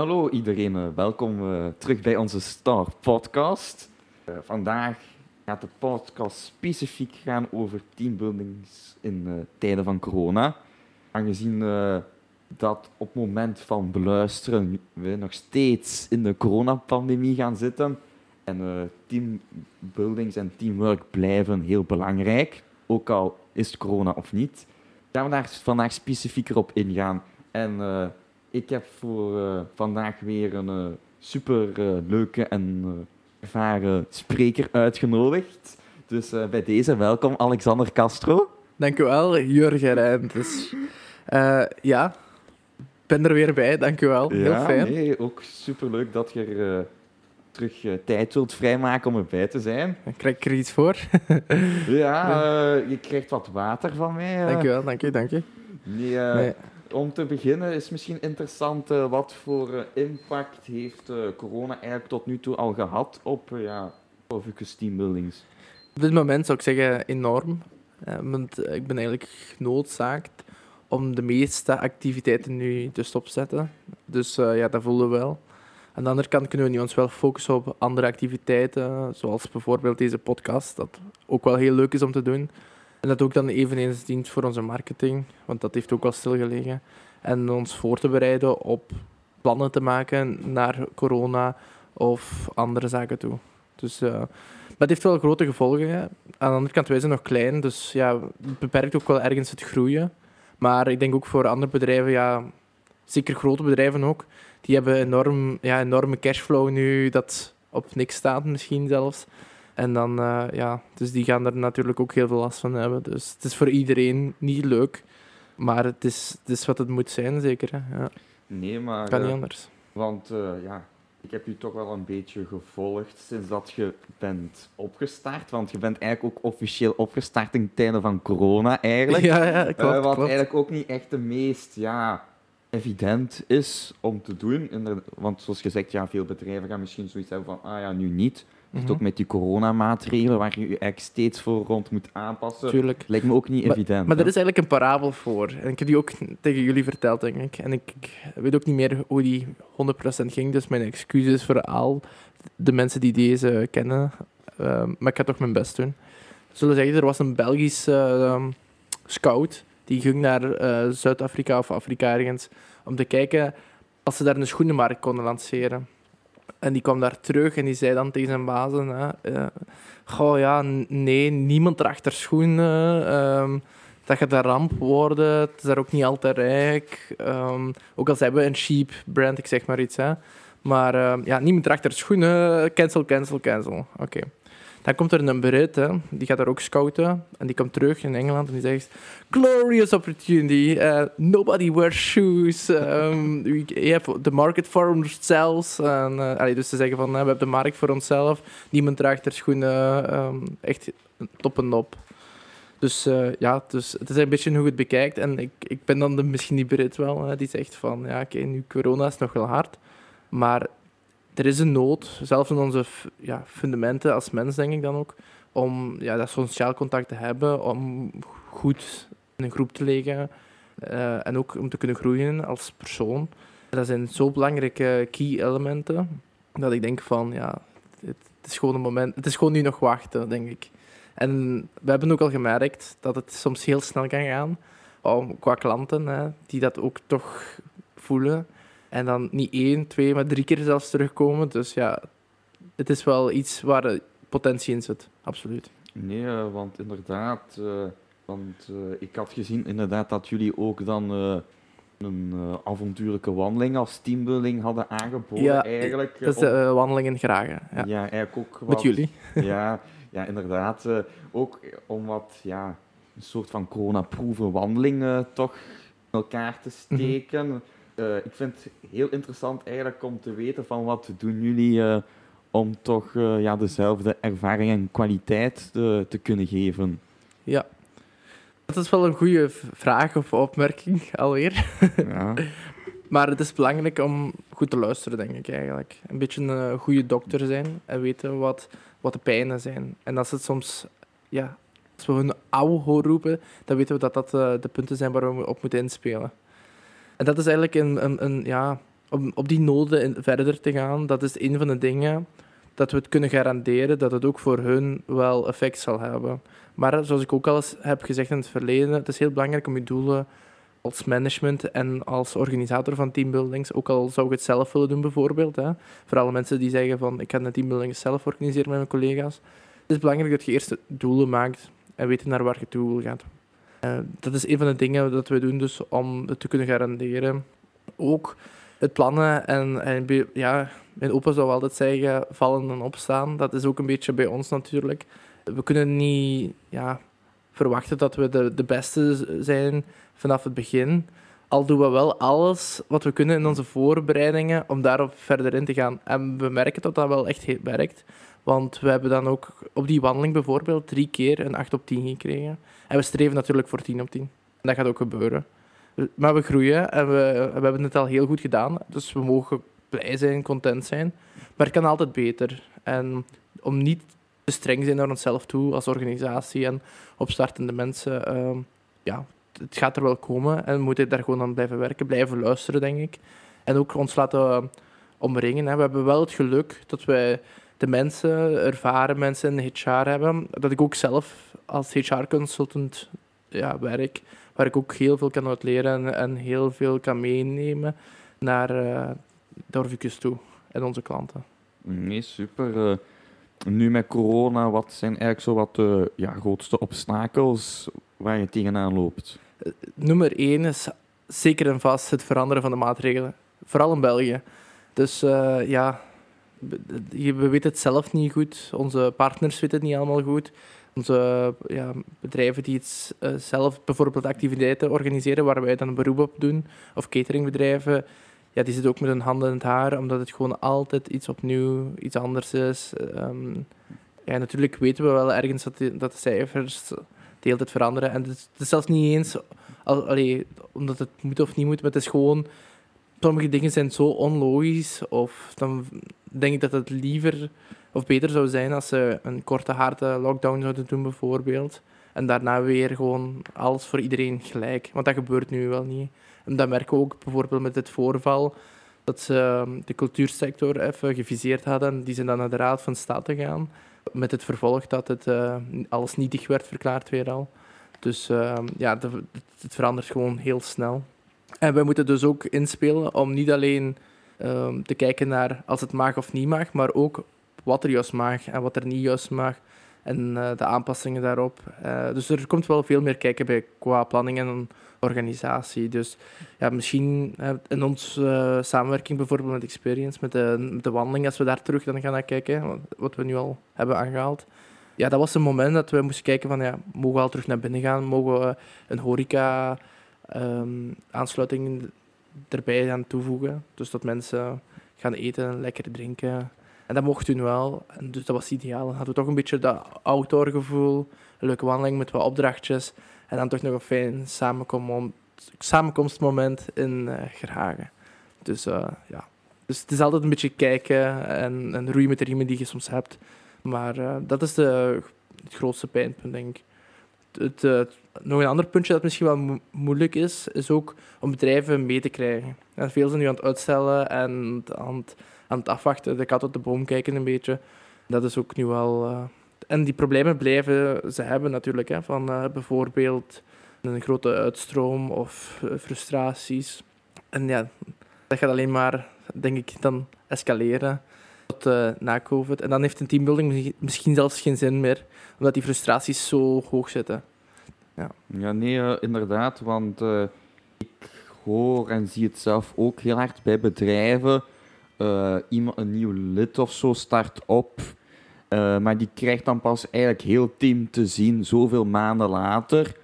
Hallo iedereen, uh, welkom uh, terug bij onze Star Podcast. Uh, vandaag gaat de podcast specifiek gaan over teambuildings in tijden van corona. Aangezien dat op het moment van beluisteren we nog steeds in de coronapandemie gaan zitten. En teambuildings en teamwork blijven heel belangrijk, ook al is het corona of niet. Gaan we daar vandaag specifieker op ingaan. En ik heb voor uh, vandaag weer een uh, super uh, leuke en ervaren spreker uitgenodigd. Dus bij deze welkom Alexander Castro. Dankjewel, Jurgen Rijn. Dus, ja, ben er weer bij, dankjewel. Heel ja, fijn. Nee, ook super leuk dat je er terug tijd wilt vrijmaken om erbij te zijn. Krijg ik er iets voor? ja, je krijgt wat water van mij. Dankjewel, dank je, dank je. Nee, nee om te beginnen is misschien interessant uh, wat voor uh, impact heeft uh, corona eigenlijk tot nu toe al gehad op ja, Focus teambuildings? Op dit moment zou ik zeggen enorm. want ik ben eigenlijk genoodzaakt om de meeste activiteiten nu te stopzetten. Dus ja, dat voelen we wel. Aan de andere kant kunnen we ons wel focussen op andere activiteiten, zoals bijvoorbeeld deze podcast, dat ook wel heel leuk is om te doen. En dat ook dan eveneens dient voor onze marketing, want dat heeft ook wel stilgelegen. En ons voor te bereiden op plannen te maken naar corona of andere zaken toe. Dus uh, dat heeft wel grote gevolgen. Aan de andere kant, wij zijn nog klein, dus ja, het beperkt ook wel ergens het groeien. Maar ik denk ook voor andere bedrijven, ja, zeker grote bedrijven ook, die hebben enorm, ja, enorme cashflow nu dat op niks staat misschien zelfs. En dan, uh, ja, dus die gaan er natuurlijk ook heel veel last van hebben. Dus het is voor iedereen niet leuk. Maar het is, het is wat het moet zijn, zeker. Hè? Ja. Nee, maar... Kan niet eh, anders. Want uh, ja, ik heb u toch wel een beetje gevolgd sinds dat je bent opgestart. Want je bent eigenlijk ook officieel opgestart in tijden van corona, eigenlijk. Ja, ja klopt. Uh, wat klopt. eigenlijk ook niet echt de meest ja, evident is om te doen. Want zoals gezegd, ja, veel bedrijven gaan misschien zoiets hebben van, ah ja, nu niet. Mm -hmm. ook met die coronamaatregelen waar je je eigenlijk steeds voor rond moet aanpassen. Tuurlijk. Lijkt me ook niet maar, evident. Maar er is eigenlijk een parabel voor. En ik heb die ook tegen jullie verteld, denk ik. En ik, ik weet ook niet meer hoe die 100% ging, dus mijn excuses voor al de mensen die deze kennen. Uh, maar ik ga toch mijn best doen. Zullen zeggen, er was een Belgische uh, scout die ging naar uh, Zuid-Afrika of Afrika ergens om te kijken als ze daar een schoenenmarkt konden lanceren. En die kwam daar terug en die zei dan tegen zijn bazen: hè, uh, Goh, ja, nee, niemand draagt er schoenen. Uh, dat gaat een ramp worden. Het is daar ook niet altijd rijk. Um, ook al hebben we een cheap brand, ik zeg maar iets. Hè. Maar uh, ja, niemand draagt er schoenen. Cancel, cancel, cancel. Oké. Dan komt er een Brit, hè, die gaat daar ook scouten. En die komt terug in Engeland en die zegt... Glorious opportunity. Uh, nobody wears shoes. Um, we the market for ourselves. En, allee, dus ze zeggen van, uh, we hebben de markt voor onszelf. Niemand draagt er schoenen. Echt top en op. Dus ja, dus het is een beetje hoe je het bekijkt. En ik, ik ben dan de, misschien die Brit wel, die zegt van... Ja, oké, nu corona is nog wel hard. Maar er is een nood, zelfs in onze ja, fundamenten als mens, denk ik dan ook, om ja, dat sociaal contact te hebben, om goed in een groep te liggen uh, en ook om te kunnen groeien als persoon. Dat zijn zo belangrijke key elementen dat ik denk van ja, het, is gewoon een moment, het is gewoon nu nog wachten, denk ik. En we hebben ook al gemerkt dat het soms heel snel kan gaan, om, qua klanten die dat ook toch voelen. En dan niet één, twee, maar drie keer zelfs terugkomen. Dus ja, het is wel iets waar potentie in zit, absoluut. Nee, uh, want inderdaad, uh, want uh, ik had gezien inderdaad dat jullie ook dan een avontuurlijke wandeling als teambuilding hadden aangeboden. Ja, eigenlijk, dat is de wandeling in Gragen. Ja. ja, eigenlijk ook wat, Met jullie. ja, ja, inderdaad. ook om wat, ja, een soort van coronaproeven wandeling toch in elkaar te steken. Mm -hmm. Uh, ik vind het heel interessant eigenlijk om te weten van wat doen jullie uh, om toch uh, ja, dezelfde ervaring en kwaliteit te, te kunnen geven. Ja, dat is wel een goede vraag of opmerking alweer. Ja. maar het is belangrijk om goed te luisteren, denk ik eigenlijk. Een beetje een goede dokter zijn en weten wat, wat de pijnen zijn. En als het soms, ja, als we hun ouw horen roepen, dan weten we dat dat de punten zijn waar we op moeten inspelen. En dat is eigenlijk een, een, een, ja, om op die noden verder te gaan, dat is een van de dingen dat we het kunnen garanderen dat het ook voor hun wel effect zal hebben. Maar zoals ik ook al eens heb gezegd in het verleden, het is heel belangrijk om je doelen als management en als organisator van teambuildings, ook al zou ik het zelf willen doen bijvoorbeeld, hè, voor alle mensen die zeggen van ik ga een teambuilding zelf organiseren met mijn collega's, het is belangrijk dat je eerst doelen maakt en weet naar waar je toe wil gaan. Dat is een van de dingen dat we doen dus om het te kunnen garanderen. Ook het plannen en, en ja, mijn opa zou altijd zeggen vallen en opstaan. Dat is ook een beetje bij ons natuurlijk. We kunnen niet ja, verwachten dat we de, de beste zijn vanaf het begin. Al doen we wel alles wat we kunnen in onze voorbereidingen om daarop verder in te gaan. En we merken dat dat wel echt werkt. Want we hebben dan ook op die wandeling bijvoorbeeld drie keer een 8 op 10 gekregen. En we streven natuurlijk voor 10 op 10. En dat gaat ook gebeuren. Maar we groeien en we, we hebben het al heel goed gedaan. Dus we mogen blij zijn, content zijn. Maar het kan altijd beter. En om niet te streng zijn naar onszelf toe als organisatie en opstartende mensen, ehm, ja, het gaat er wel komen en we moeten daar gewoon aan blijven werken, blijven luisteren, denk ik. En ook ons laten omringen. Hè. We hebben wel het geluk dat wij de mensen, ervaren mensen in HR hebben, dat ik ook zelf als HR-consultant ja, werk, waar ik ook heel veel kan uit leren en, en heel veel kan meenemen naar uh, de toe en onze klanten. Nee, super. Uh, nu met corona, wat zijn eigenlijk zo wat de ja, grootste obstakels waar je tegenaan loopt? Uh, nummer één is zeker en vast het veranderen van de maatregelen. Vooral in België. Dus ja, we weten het zelf niet goed. Onze partners weten het niet allemaal goed. Onze ja, bedrijven die het uh, zelf bijvoorbeeld activiteiten organiseren waar wij dan beroep op doen, of cateringbedrijven, ja, die zitten ook met hun handen in het haar, omdat het gewoon altijd iets opnieuw, iets anders is. Um, ja, natuurlijk weten we wel ergens dat, dat de cijfers de hele tijd veranderen. En het is, het is zelfs niet eens al, allee, omdat het moet of niet moet, maar het is gewoon... Sommige dingen zijn zo onlogisch, of dan denk ik dat het liever of beter zou zijn als ze een korte, harde lockdown zouden doen, bijvoorbeeld. En daarna weer gewoon alles voor iedereen gelijk. Want dat gebeurt nu wel niet. En dat merken we ook bijvoorbeeld met dit voorval. Dat ze de cultuursector even geviseerd hadden. Die zijn dan naar de Raad van State gegaan. Met het vervolg dat het uh, alles nietig werd verklaard weer al. Dus uh, ja, het verandert gewoon heel snel. En wij moeten dus ook inspelen om niet alleen uh, te kijken naar als het mag of niet mag, maar ook wat er juist mag en wat er niet juist mag. En uh, de aanpassingen daarop. Uh, dus er komt wel veel meer kijken bij qua planning en organisatie. Dus ja, misschien uh, in onze samenwerking bijvoorbeeld met Experience, met de, de wandeling, als we daar terug dan gaan naar kijken, wat we nu al hebben aangehaald. Ja, dat was een moment dat we moesten kijken van, ja, mogen we al terug naar binnen gaan? Mogen we een horeca um, aansluiting erbij gaan toevoegen? Dus dat mensen gaan eten, lekker drinken. En dat mocht toen wel. En dus dat was ideaal. Dan hadden we toch een beetje dat outdoor-gevoel. Een leuke wandeling met wat opdrachtjes. En dan toch nog een fijn samenkom samenkomstmoment in uh, Gerhagen. Dus uh, ja. Dus het is altijd een beetje kijken en, en roeien met de riemen die je soms hebt. Maar uh, dat is de, het grootste pijnpunt, denk ik. Het, nog een ander puntje dat misschien wel mo moeilijk is, is ook om bedrijven mee te krijgen. En veel zijn nu aan het uitstellen en aan het, aan het afwachten, de kat op de boom kijken een beetje. Dat is ook nu wel... Uh, en die problemen blijven ze hebben natuurlijk, hè, van uh, bijvoorbeeld een grote uitstroom of frustraties. En ja, dat gaat alleen maar, denk ik, dan escaleren uh, na COVID. En dan heeft een teambuilding misschien zelfs geen zin meer, omdat die frustraties zo hoog zitten. Ja, ja nee, uh, inderdaad, want uh, ik hoor en zie het zelf ook heel hard bij bedrijven. Iemand, een nieuw lid of zo start op, maar die krijgt dan pas eigenlijk heel team te zien zoveel maanden later.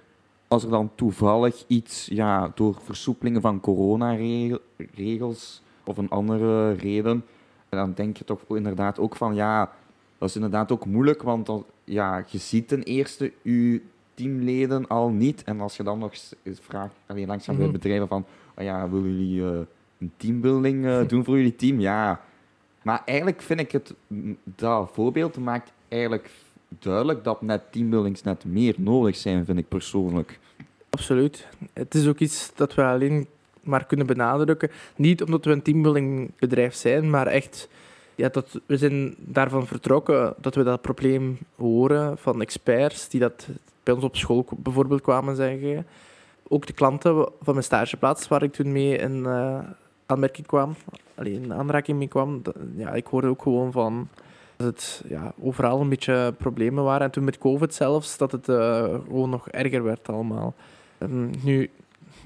Als er dan toevallig iets ja, door versoepelingen van coronaregels of een andere reden en dan denk je toch inderdaad ook van, ja, dat is inderdaad ook moeilijk, want dan, ja, je ziet ten eerste je teamleden al niet. En als je dan nog vraagt, alleen langzaam mm -hmm. bij bedrijven van, oh ja, willen jullie uh, een teambuilding uh, doen voor jullie team? Ja. Maar eigenlijk vind ik het, dat voorbeeld maakt eigenlijk duidelijk dat net teambuildings net meer nodig zijn, vind ik persoonlijk. Absoluut. Het is ook iets dat we alleen maar kunnen benadrukken. Niet omdat we een teambuildingbedrijf zijn, maar echt ja, dat, we zijn daarvan vertrokken dat we dat probleem horen van experts die dat bij ons op school bijvoorbeeld kwamen zeggen. Ook de klanten van mijn stageplaats, waar ik toen mee in uh, aanmerking kwam, alleen in aanraking mee kwam, ja, ik hoorde ook gewoon van dat het ja, overal een beetje problemen waren. En toen met COVID zelfs, dat het uh, gewoon nog erger werd allemaal. Nu,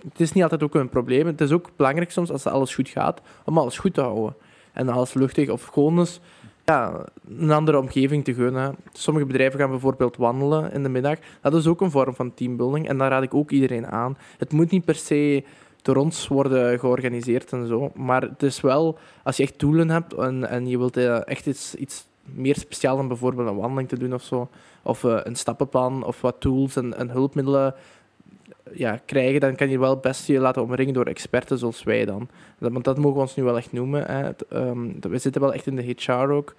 het is niet altijd ook een probleem. Het is ook belangrijk soms, als alles goed gaat, om alles goed te houden. En alles luchtig of gewoon eens ja, een andere omgeving te gunnen. Sommige bedrijven gaan bijvoorbeeld wandelen in de middag. Dat is ook een vorm van teambuilding en daar raad ik ook iedereen aan. Het moet niet per se door ons worden georganiseerd en zo. Maar het is wel, als je echt doelen hebt en, en je wilt eh, echt iets, iets meer speciaal dan bijvoorbeeld een wandeling te doen of zo, of uh, een stappenplan of wat tools en, en hulpmiddelen ja, krijgen, dan kan je wel best je laten omringen door experten zoals wij dan. Want dat mogen we ons nu wel echt noemen. Hè. Um, we zitten wel echt in de HR ook.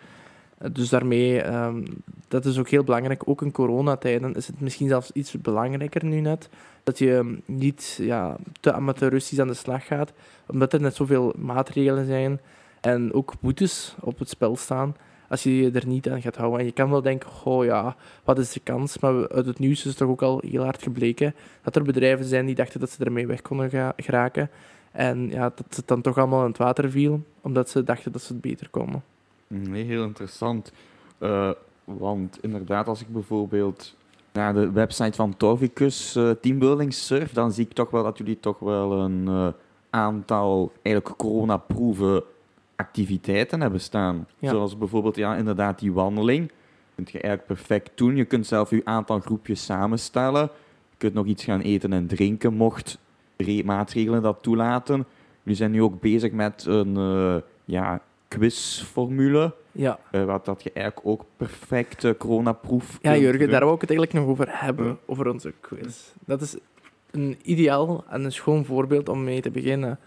Dus daarmee, um, dat is ook heel belangrijk. Ook in coronatijden is het misschien zelfs iets belangrijker nu net. Dat je niet ja, te amateuristisch aan de slag gaat. Omdat er net zoveel maatregelen zijn. En ook boetes op het spel staan als je je er niet aan gaat houden. En je kan wel denken, oh ja, wat is de kans? Maar uit het nieuws is toch ook al heel hard gebleken dat er bedrijven zijn die dachten dat ze ermee weg konden geraken. En ja, dat het dan toch allemaal in het water viel, omdat ze dachten dat ze het beter konden. Nee, heel interessant. Uh, want inderdaad, als ik bijvoorbeeld naar de website van Torvicus uh, Teambuilding surf, dan zie ik toch wel dat jullie toch wel een uh, aantal eigenlijk coronaproeven activiteiten hebben staan. Zoals bijvoorbeeld ja, inderdaad die wandeling. Dat kun je eigenlijk perfect doen. Je kunt zelf je aantal groepjes samenstellen. Je kunt nog iets gaan eten en drinken, mocht maatregelen dat toelaten. We zijn nu ook bezig met een uh, ja, quizformule. Ja. Uh, wat dat je eigenlijk ook perfect uh, coronaproef Ja, Jurgen, daar wou ik het eigenlijk nog over hebben, over onze quiz. Dat is een ideaal en een schoon voorbeeld om mee te beginnen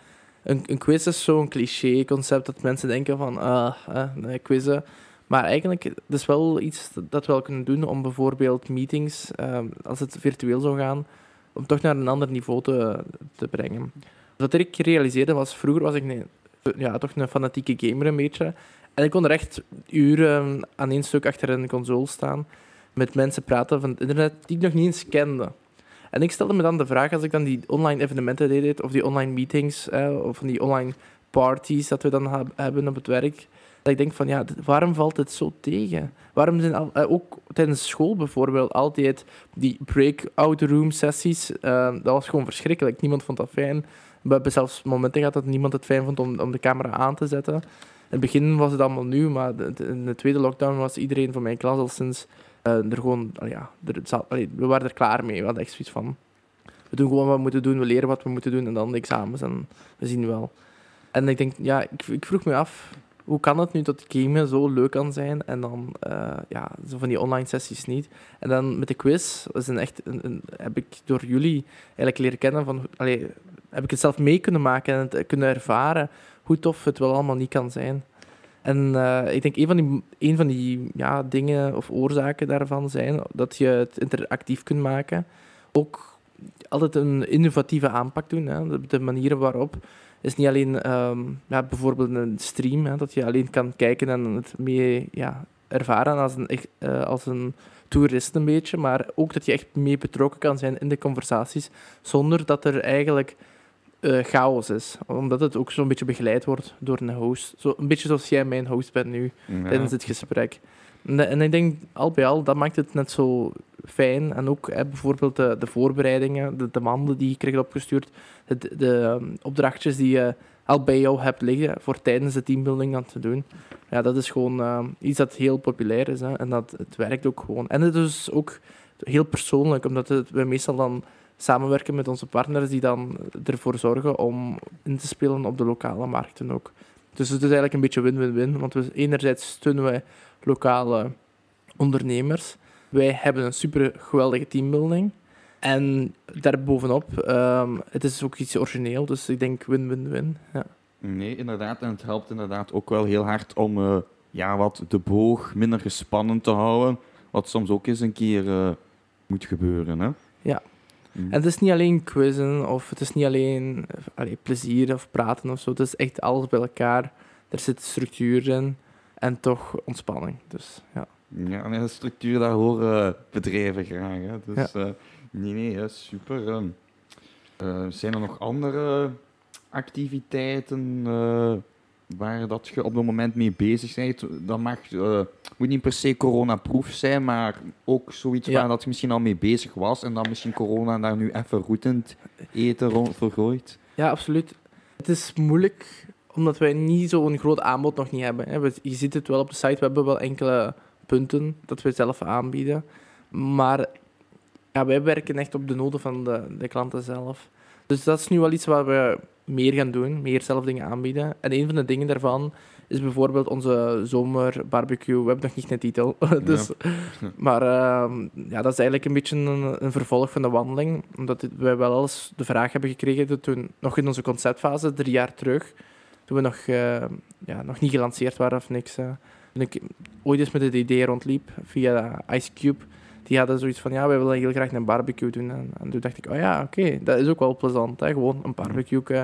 een, een quiz is zo'n cliché-concept dat mensen denken van, ah, uh, nee, quizzen. Maar eigenlijk, het is wel iets dat we wel kunnen doen om bijvoorbeeld meetings, ehm, als het virtueel zou gaan, om toch naar een ander niveau te, te brengen. Wat ik realiseerde was, vroeger was ik een, ja, toch een fanatieke gamer een beetje. En ik kon er echt uren aan één stuk achter een console staan, met mensen praten van het internet die ik nog niet eens kende. En ik stelde me dan de vraag, als ik dan die online evenementen deed, of die online meetings, of die online parties dat we dan hebben op het werk, dat ik denk van, ja, waarom valt het zo tegen? Waarom zijn eh, ook tijdens school bijvoorbeeld altijd die breakout room sessies, uh, dat was gewoon verschrikkelijk. Niemand vond dat fijn. We hebben zelfs momenten gehad dat niemand het fijn vond om, om de camera aan te zetten. In het begin was het allemaal nieuw, maar in de tweede lockdown was iedereen van mijn klas al sinds er gewoon, ja, er, we waren er klaar mee. We hadden echt zoiets van, we doen gewoon wat we moeten doen, we leren wat we moeten doen en dan de examens en we zien wel. En ik denk, ja, ik, ik vroeg me af, hoe kan het nu dat gamen zo leuk kan zijn en dan uh, ja, zo van die online sessies niet? En dan met de quiz was een echt, een, heb ik door jullie eigenlijk leren kennen van, heb ik het zelf mee kunnen maken en het kunnen ervaren hoe tof het wel allemaal niet kan zijn. En uh, ik denk een van die, een van die ja, dingen of oorzaken daarvan zijn dat je het interactief kunt maken. Ook altijd een innovatieve aanpak doen. Hè. De, manieren waarop is niet alleen um, ja, bijvoorbeeld een stream, hè, dat je alleen kan kijken en het mee ja, ervaren als een, uh, als een toerist een beetje, maar ook dat je echt mee betrokken kan zijn in de conversaties, zonder dat er eigenlijk uh, chaos is. Omdat het ook zo'n beetje begeleid wordt door een host. Zo, een beetje zoals jij mijn host bent nu, tijdens het gesprek. En, en, ik denk, al bij al, dat maakt het net zo fijn. En ook hè, bijvoorbeeld de, de voorbereidingen, de, de manden die je krijgt opgestuurd, de, de um, opdrachtjes die je al bij jou hebt liggen voor tijdens de teambuilding aan te doen. Ja, dat is gewoon uh, iets dat heel populair is. Hè, en dat het werkt ook gewoon. En het is ook heel persoonlijk, omdat het, we meestal dan samenwerken met onze partners die dan ervoor zorgen om in te spelen op de lokale markten ook. Dus het is eigenlijk een beetje win-win-win, want we, enerzijds steunen wij lokale ondernemers. Wij hebben een super geweldige teambuilding. En daarbovenop, um, het is ook iets origineel, dus ik denk win-win-win. Ja. Nee, inderdaad. En het helpt inderdaad ook wel heel hard om uh, ja, wat de boog minder gespannen te houden. Wat soms ook eens een keer uh, moet gebeuren. Hè? Ja, Mm. En het is niet alleen quizzen of het is niet alleen allee, plezier of praten of zo. Het is echt alles bij elkaar. Er zit structuur in en toch ontspanning. Dus ja. Ja, en de structuur, daar horen bedrijven graag. Hè. Dus eh, nee, nee, hè, super. ehm. Eh, zijn er nog andere activiteiten eh, waar dat je op het moment mee bezig bent? Dat mag, moet niet per se coronaproof zijn, maar ook zoiets waar dat je misschien al mee bezig was en dan misschien corona daar nu even roetend eten rond vergooit. ja, absoluut. Het is moeilijk omdat wij niet zo'n groot aanbod nog niet hebben. Je ziet het wel op de site, we hebben wel enkele punten dat we zelf aanbieden. Maar ja, wij werken echt op de noden van de, de klanten zelf. Dus dat is nu wel iets waar we meer gaan doen, meer zelf dingen aanbieden. En een van de dingen daarvan is bijvoorbeeld onze zomerbarbecue. We hebben nog niet een titel, dus, maar ehm, ja, dat is eigenlijk een beetje een, een vervolg van de wandeling. Omdat wij wel eens de vraag hebben gekregen toen, nog in onze conceptfase, drie jaar terug, toen we nog, eh, ja, nog niet gelanceerd waren of niks. eh, toen ik ooit eens met het idee rondliep via Ice Cube, die hadden zoiets van, ja, wij willen heel graag een barbecue doen. En, en toen dacht ik, oh ja, oké, dat is ook wel plezant. Hè? Gewoon een barbecue eh,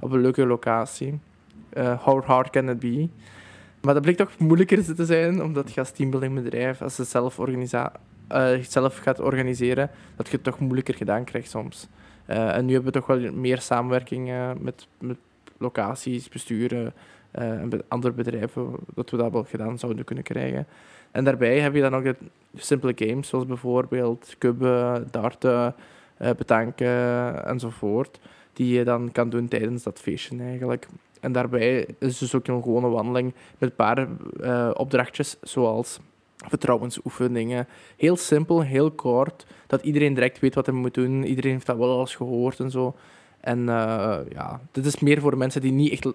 op een leuke locatie. Eh, how hard can it be? Maar dat blijkt toch moeilijker te zijn, omdat je als teambuildingbedrijf, als je het zelf, organisa- eh, zelf gaat organiseren, dat je het toch moeilijker gedaan krijgt soms. En nu hebben we toch wel meer samenwerking met, met locaties, besturen en be- andere bedrijven, dat we dat wel gedaan zouden kunnen krijgen. En daarbij heb je dan ook simpele games, zoals bijvoorbeeld kubben, darten, eh betanken enzovoort, die je dan kan doen tijdens dat feestje eigenlijk. En daarbij is dus ook een gewone wandeling met een paar eh, opdrachtjes, zoals vertrouwensoefeningen. Heel simpel, heel kort, dat iedereen direct weet wat hij moet doen. Iedereen heeft dat wel al eens gehoord en zo. En eh, ja, dit is meer voor mensen die niet echt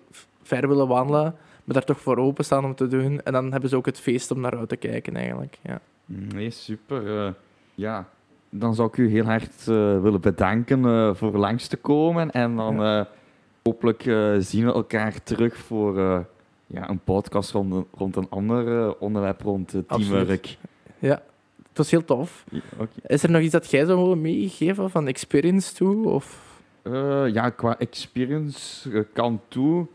ver willen wandelen, maar daar toch voor openstaan om te doen. En dan hebben ze ook het feest om naar uit te kijken eigenlijk. Ja. Nee, super. eh, ja, dan zou ik u heel hard eh, willen bedanken eh, voor langs te komen. En dan hopelijk zien we elkaar terug voor ja, een podcast rond een, rond een ander onderwerp rond Absoluut. teamwork. ja, het was heel tof. Ja, oké. Is er nog iets dat jij zou willen meegeven van experience toe? Of... Ja, qua experience kan toe.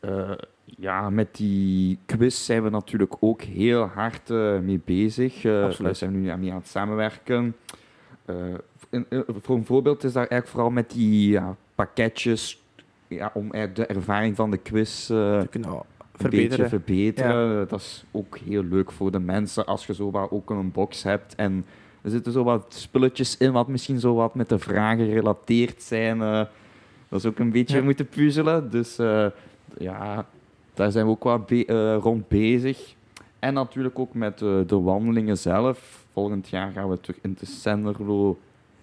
Eh, ja, met die quiz zijn we natuurlijk ook heel hard eh, mee bezig. Absoluut. daar zijn we nu aan mee aan het samenwerken. In- voor een voorbeeld is daar eigenlijk vooral met die ja, pakketjes ja, om de ervaring van de quiz te kunnen verbeteren. beetje verbeteren. Dat is ook heel leuk voor de mensen als je zo wat ook een box hebt en er zitten zo wat spulletjes in wat misschien zo wat met de vragen gerelateerd zijn. dat is ook een beetje moeten puzzelen. Dus ja, daar zijn we ook wat be- eh, rond bezig. En natuurlijk ook met eh, de wandelingen zelf. Volgend jaar gaan we terug in de Senderlo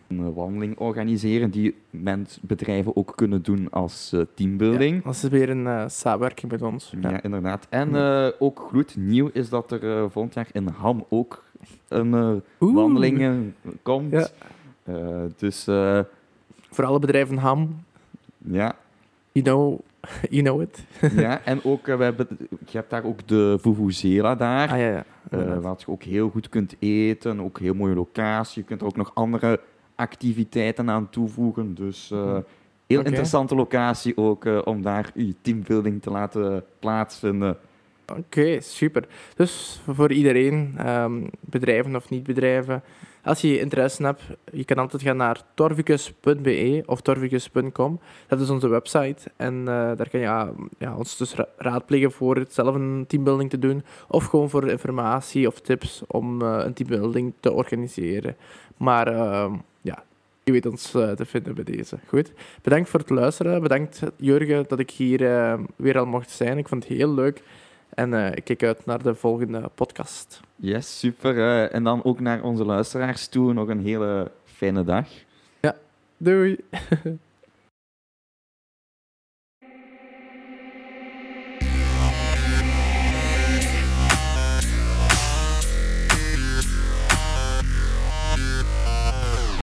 een eh, wandeling organiseren die mens, bedrijven ook kunnen doen als teambuilding. Ja, dat is weer een samenwerking met ons. Ja, Ja. inderdaad. En ook goed nieuw is dat er volgend jaar in Ham ook een wandeling komt. Ja. Dus Voor alle bedrijven ham, ja. you know, you know it. ja, en ook, eh, we hebben, je hebt daar ook de Vuvuzela daar, Ah ja, ja. eh, wat je ook heel goed kunt eten. Ook een heel mooie locatie. Je kunt er ook nog andere activiteiten aan toevoegen. Dus eh, heel Oké. interessante locatie ook om daar je teambuilding te laten plaatsvinden. Oké, super. Dus voor iedereen, ehm, bedrijven of niet-bedrijven, als je interesse hebt, je kan altijd gaan naar torvicus.be of torvicus.com. Dat is onze website. En eh, daar kan je ja, ja, ons dus ra- raadplegen voor het zelf een teambuilding te doen. Of gewoon voor informatie of tips om eh, een teambuilding te organiseren. Maar ehm, ja, je weet ons eh, te vinden bij deze. Goed. Bedankt voor het luisteren. Bedankt Jurgen dat ik hier weer al mocht zijn. Ik vond het heel leuk. En eh, ik kijk uit naar de volgende podcast. Yes, super. eh, en dan ook naar onze luisteraars toe nog een hele fijne dag. Doei!